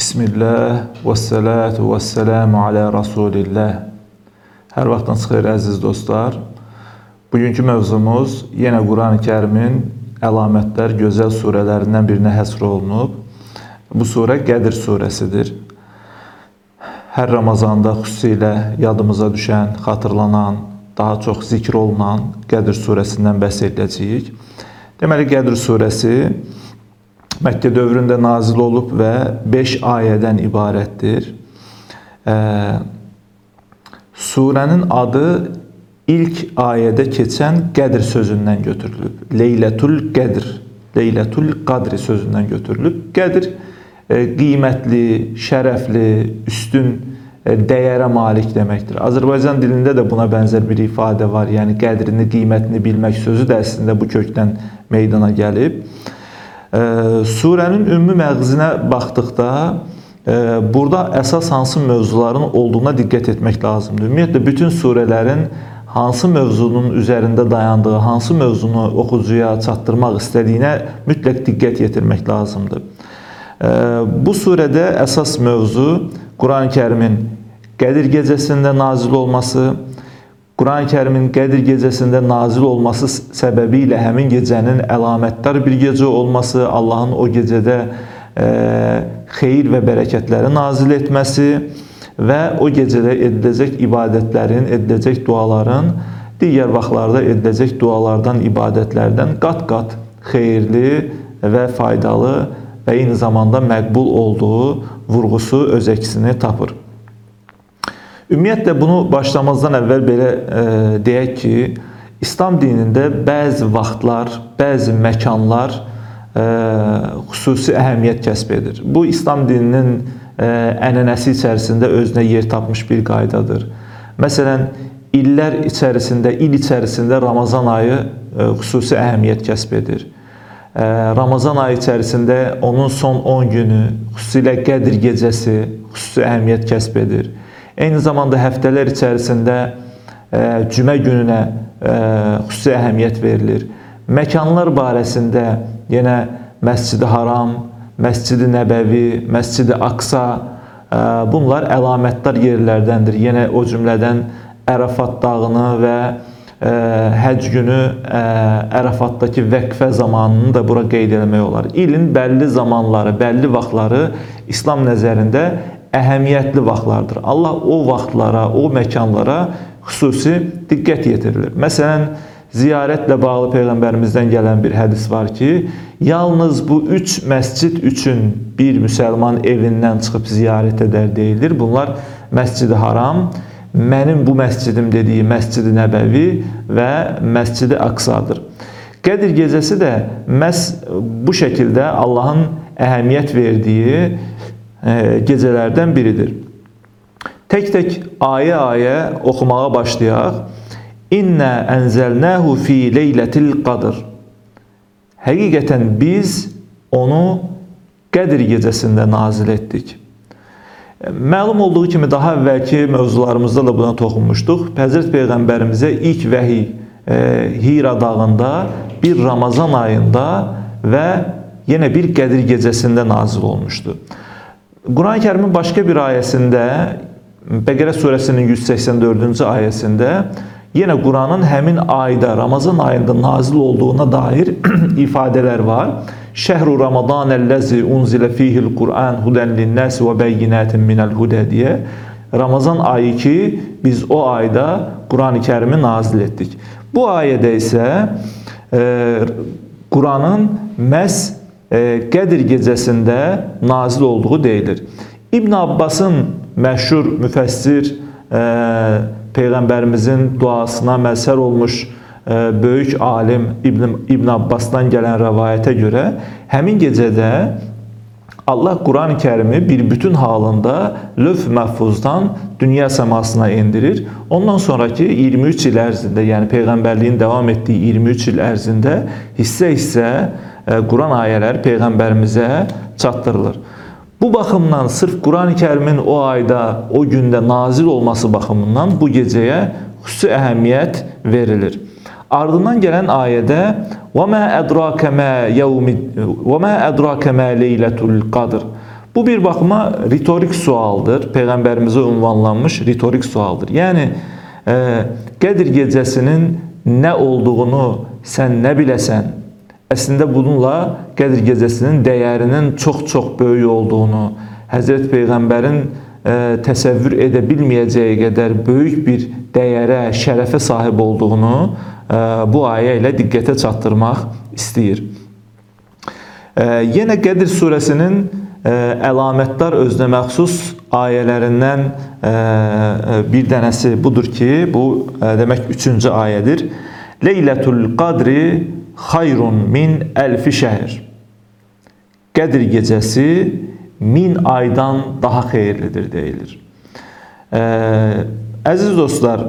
Bismillah və salatu və selamu alə Rasulillah. Hər vaxtınız xeyir əziz dostlar. Bugünkü mövzumuz yenə Quran-ı Kərimin əlamətlər gözəl surələrindən birinə həsr olunub. Bu surə Qədir surəsidir. Hər Ramazanda xüsusilə yadımıza düşən, xatırlanan, daha çox zikr olunan Qədir surəsindən bəhs edəcəyik. Deməli Qədir surəsi Məkkə dövründə nazil olub və 5 ayədən ibarətdir. Ee, surənin adı ilk ayədə keçən Qədr sözündən götürülüb. Leylətul Qədr, Leylətul Qadri sözündən götürülüb. Qədr e, qiymətli, şərəfli, üstün e, dəyərə malik deməkdir. Azərbaycan dilində də buna bənzər bir ifadə var. Yəni qədrini, qiymətini bilmək sözü də əslində bu kökdən meydana gəlib. Surənin ümumi məğzinə baxdıqda e, burada əsas hansı mövzuların olduğuna diqqət etmək lazımdır. Ümumiyyətlə bütün surələrin hansı mövzunun üzərində dayandığı, hansı mövzunu oxucuya çatdırmaq istədiyinə mütləq diqqət yetirmək lazımdır. Bu surədə əsas mövzu Quran-Kərimin Qədir gecəsində nazil olması, Quran-ı Kərimin Qədir gecəsində nazil olması səbəbilə həmin gecənin əlamətdar bir gecə olması, Allahın o gecədə e, xeyir və bərəkətləri nazil etməsi və o gecədə ediləcək ibadətlərin, ediləcək duaların digər vaxtlarda ediləcək dualardan, ibadətlərdən qat-qat xeyirli və faydalı və eyni zamanda məqbul olduğu vurğusu öz əksini tapır. Ümumiyyətlə bunu başlamazdan əvvəl belə e, deyək ki, İslam dinində bəzi vaxtlar, bəzi məkanlar e, xüsusi əhəmiyyət kəsb edir. Bu İslam dininin e, ənənəsi içərisində özünə yer tapmış bir qaydadır. Məsələn, illər içərisində, il içərisində Ramazan ayı e, xüsusi əhəmiyyət kəsb edir. E, Ramazan ayı içərisində onun son 10 günü, xüsusilə Qədir gecəsi xüsusi əhəmiyyət kəsb edir. Eyni zamanda həftələr içərisində e, cümə gününə e, xüsusi əhəmiyyət verilir. Məkanlar barəsində yenə Məscid-i Haram, Məscid-i Nəbəvi, Məscid-i Aqsa e, bunlar əlamətdar yerlərdəndir. Yenə o cümlədən Ərəfat dağını və həcc günü Ərafatdakı vəqfə zamanını da bura qeyd etmək olar. İlin bəlli zamanları, bəlli vaxtları İslam nəzərində əhəmiyyətli vaxtlardır. Allah o vaxtlara, o məkanlara xüsusi diqqət yetirilir. Məsələn, ziyarətlə bağlı peyğəmbərimizdən gələn bir hədis var ki, yalnız bu üç məscid üçün bir müsəlman evindən çıxıb ziyarət edər deyilir. Bunlar Məscid-i Haram, mənim bu məscidim dediyi Məscid-i Nəbəvi və Məscid-i Aqsadır. Qədir gecəsi də məhz bu şəkildə Allahın əhəmiyyət verdiyi e, gecelerden biridir. Aye aye okumaya başlayaq. İnna enzelnahu fi leyletil qadr. Həqiqətən biz onu Qədir gecəsində nazil etdik. Məlum olduğu kimi daha əvvəlki mövzularımızda da buna toxunmuşduq. Həzrət Peyğəmbərimizə ilk vəhiy e, Hira dağında bir Ramazan ayında və yenə bir Qədir gecəsində nazil olmuşdu. Quran-ı Kərimin başqa bir ayəsində, Bəqərə surəsinin 184-cü ayəsində yenə Quranın həmin ayda, Ramazan ayında nazil olduğuna dair ifadələr var. Şəhru Ramadanəl-ləzi unzilə fihil Qur'an hudən linnəs və bəyyinətin minəl hudə deyə Ramazan ayı ki, biz o ayda Quran-ı Kərimi nazil etdik. Bu ayədə isə e, Quranın məhz Qədir gecəsində nazil olduğu deyilir. İbn Abbasın məşhur müfəssir e, peyğəmbərimizin duasına məzhər olmuş e, böyük alim İbn İbn Abbasdan gələn rəvayətə görə həmin gecədə Allah Quran-ı Kərimi bir bütün halında lövh məhfuzdan dünya səmasına indirir. Ondan sonraki 23 il ərzində, yəni peyğəmbərliyin davam etdiyi 23 il ərzində hissə-hissə e, Quran ayələri peyğəmbərimizə çatdırılır. Bu baxımdan sırf Quran-ı Kərimin o ayda, o gündə nazil olması baxımından bu gecəyə xüsusi əhəmiyyət verilir. Ardından "Və mə ədrake mə yevmi və mə ədrake mə leyletul qadr" Bu bir bakıma ritorik sualdır. Peyğəmbərimizə ünvanlanmış ritorik sualdır. Yəni e, Qədir gecəsinin nə olduğunu sən nə biləsən? Əslində bununla Qədir gecəsinin dəyərinin çox-çox böyük olduğunu, Həzrət Peyğəmbərin e, təsəvvür edə bilməyəcəyi qədər böyük bir dəyərə, şərəfə sahib olduğunu bu ayə ilə diqqətə çatdırmaq istəyir. Yenə Qədir surəsinin e, əlamətlər özünə məxsus ayələrindən e, e, bir dənəsi budur ki, bu demək 3-cü ayədir. Leylətul qadri xayrun min əlfi şəhr. Qədir gecəsi min aydan daha xeyirlidir deyilir. Əziz dostlar,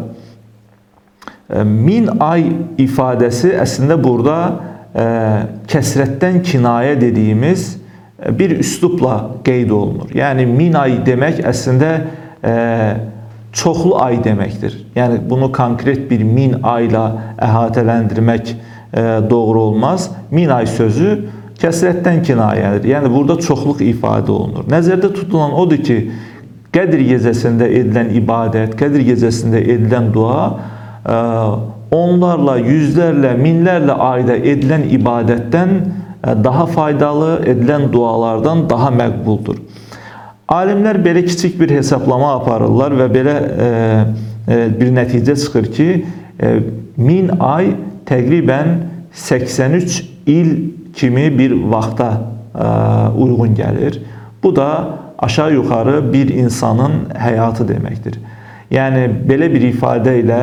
min ay ifadəsi əslində burada e, kəsrətdən kinayə dediyimiz e, bir üslubla qeyd olunur. Yəni min ay demək əslində e, çoxlu ay deməkdir. Yəni bunu konkret bir min ayla əhatələndirmək e, doğru olmaz. Min ay sözü kəsrətdən kinayədir. Yəni burada çoxluq ifadə olunur. Nəzərdə tutulan odur ki, Qədir gecəsində edilən ibadət, Qədir gecəsində edilən dua e, onlarla, yüzlərlə, minlərlə ayda edilən ibadətdən e, daha faydalı, edilən dualardan daha məqbuldur. Alimlər belə kiçik bir hesablama aparırlar və belə e, bir nəticə çıxır ki, 1000 ay təqribən 83 il kimi bir vaxta e, uyğun gəlir. Bu da aşağı yuxarı bir insanın həyatı deməkdir. Yəni belə bir ifadə ilə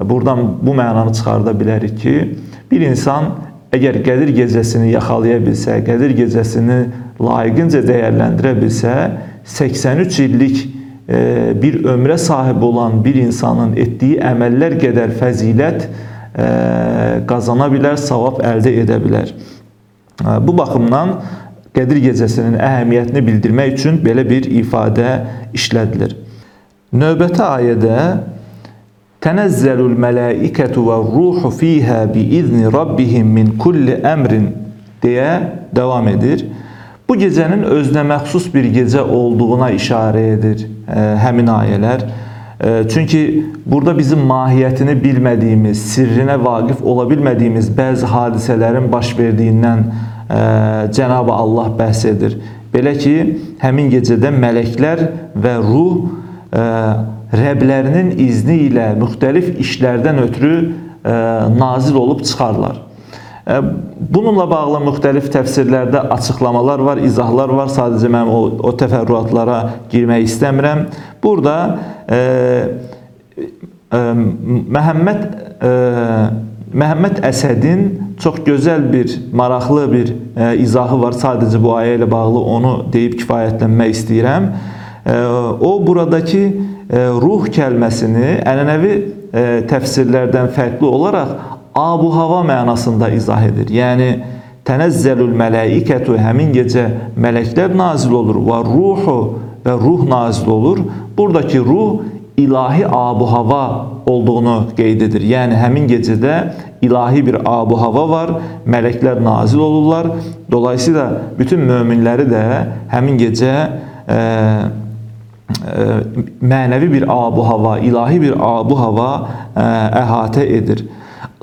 buradan bu mənanı çıxarda bilərik ki, bir insan əgər Qədir gecəsini yaxalaya bilsə, Qədir gecəsini layiqincə dəyərləndirə bilsə, 83 illik e, bir ömrə sahib olan bir insanın etdiyi əməllər qədər fəzilət e, qazana bilər, savab əldə edə bilər. Bu baxımdan Qədir gecəsinin əhəmiyyətini bildirmək üçün belə bir ifadə işlədilir. Növbəti ayədə Tənəzzəlul mələikətu və ruhu fiyhə biizni rabbihim min kulli əmrin deyə davam edir. Bu gecənin özünə məxsus bir gecə olduğuna işarə edir e, həmin ayələr. E, çünki burada bizim mahiyyətini bilmədiyimiz, sirrinə vaqif ola bilmədiyimiz bəzi hadisələrin baş verdiyindən Cenab-ı Allah bəhs edir. Belə ki, həmin gecədə mələklər və ruh ə, Rəblərinin izni ilə müxtəlif işlərdən ötürü ə, nazil olub çıxarlar. Bununla bağlı müxtəlif təfsirlərdə açıqlamalar var, izahlar var. Sadəcə mən o, o təfərrüatlara girmək istəmirəm. Burada e, e, Məhəmməd e, Məhəmməd Əsədin çox gözəl bir, maraqlı bir e, izahı var. Sadəcə bu ayə ilə bağlı onu deyib kifayətlənmək istəyirəm. E, o buradakı e, ruh kəlməsini ənənəvi e, təfsirlərdən fərqli olaraq abu hava mənasında izah edir. Yəni tənəzzəlül mələikətü həmin gecə mələklər nazil olur və ruhu və ruh nazil olur. Buradakı ruh ilahi abu hava olduğunu qeyd edir. Yəni həmin gecədə ilahi bir abu hava var, mələklər nazil olurlar. Dolayısıyla bütün möminləri də həmin gecə e, e, mənəvi bir abu hava, ilahi bir abu hava e, əhatə edir.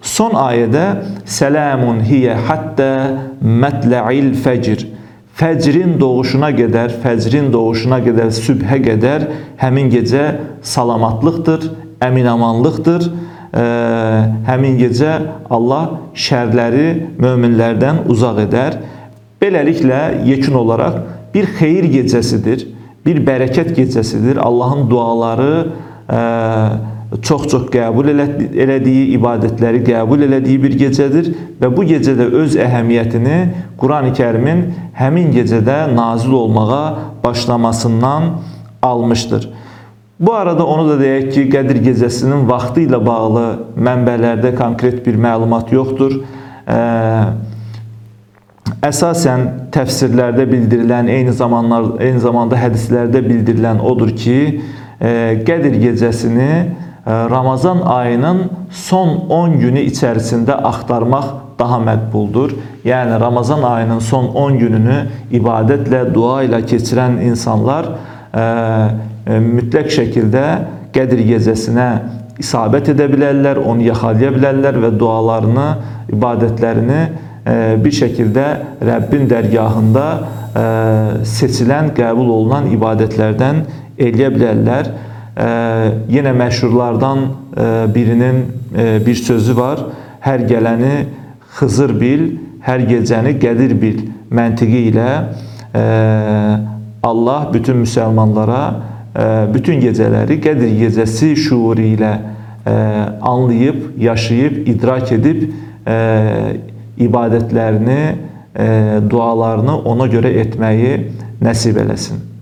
Son ayədə Selamun hiyə hatta mətla'il fəcr Fəcrin doğuşuna qədər, fəcrin doğuşuna qədər, sübhə qədər həmin gecə salamatlıqdır, əminamanlıqdır. E, həmin gecə Allah şərləri möminlərdən uzaq edər. Beləliklə yekun olaraq bir xeyir gecəsidir, bir bərəkət gecəsidir. Allahın duaları e, çox-çox qəbul elədiyi, ibadətləri qəbul elədiyi bir gecədir və bu gecədə öz əhəmiyyətini Qurani-Kərimin həmin gecədə nazil olmağa başlamasından almışdır. Bu arada onu da deyək ki, Qədir gecəsinin vaxtı ilə bağlı mənbələrdə konkret bir məlumat yoxdur. Əsasən təfsirlərdə bildirilən, eyni zamanlar eyni zamanda hədislərdə bildirilən odur ki, Qədir gecəsini Ramazan ayının son 10 günü içərisində axtarmaq daha məqbuldur. Yəni Ramazan ayının son 10 gününü ibadətlə, dua ilə keçirən insanlar e, e, mütləq şəkildə Qədir gecəsinə isabət edə bilərlər, onu yaxalaya bilərlər və dualarını, ibadətlərini e, bir şəkildə Rəbbin dərgahında e, seçilən, qəbul olunan ibadətlərdən eləyə bilərlər. E, yenə məşhurlardan e, birinin e, bir sözü var. Hər gələni Xızır bil, hər gecəni Qədir bil məntiqi ilə Allah bütün müsəlmanlara bütün gecələri Qədir gecəsi şuuru ilə anlayıb, yaşayıb, idrak edib ibadətlərini, e, dualarını ona görə etməyi nəsib eləsin.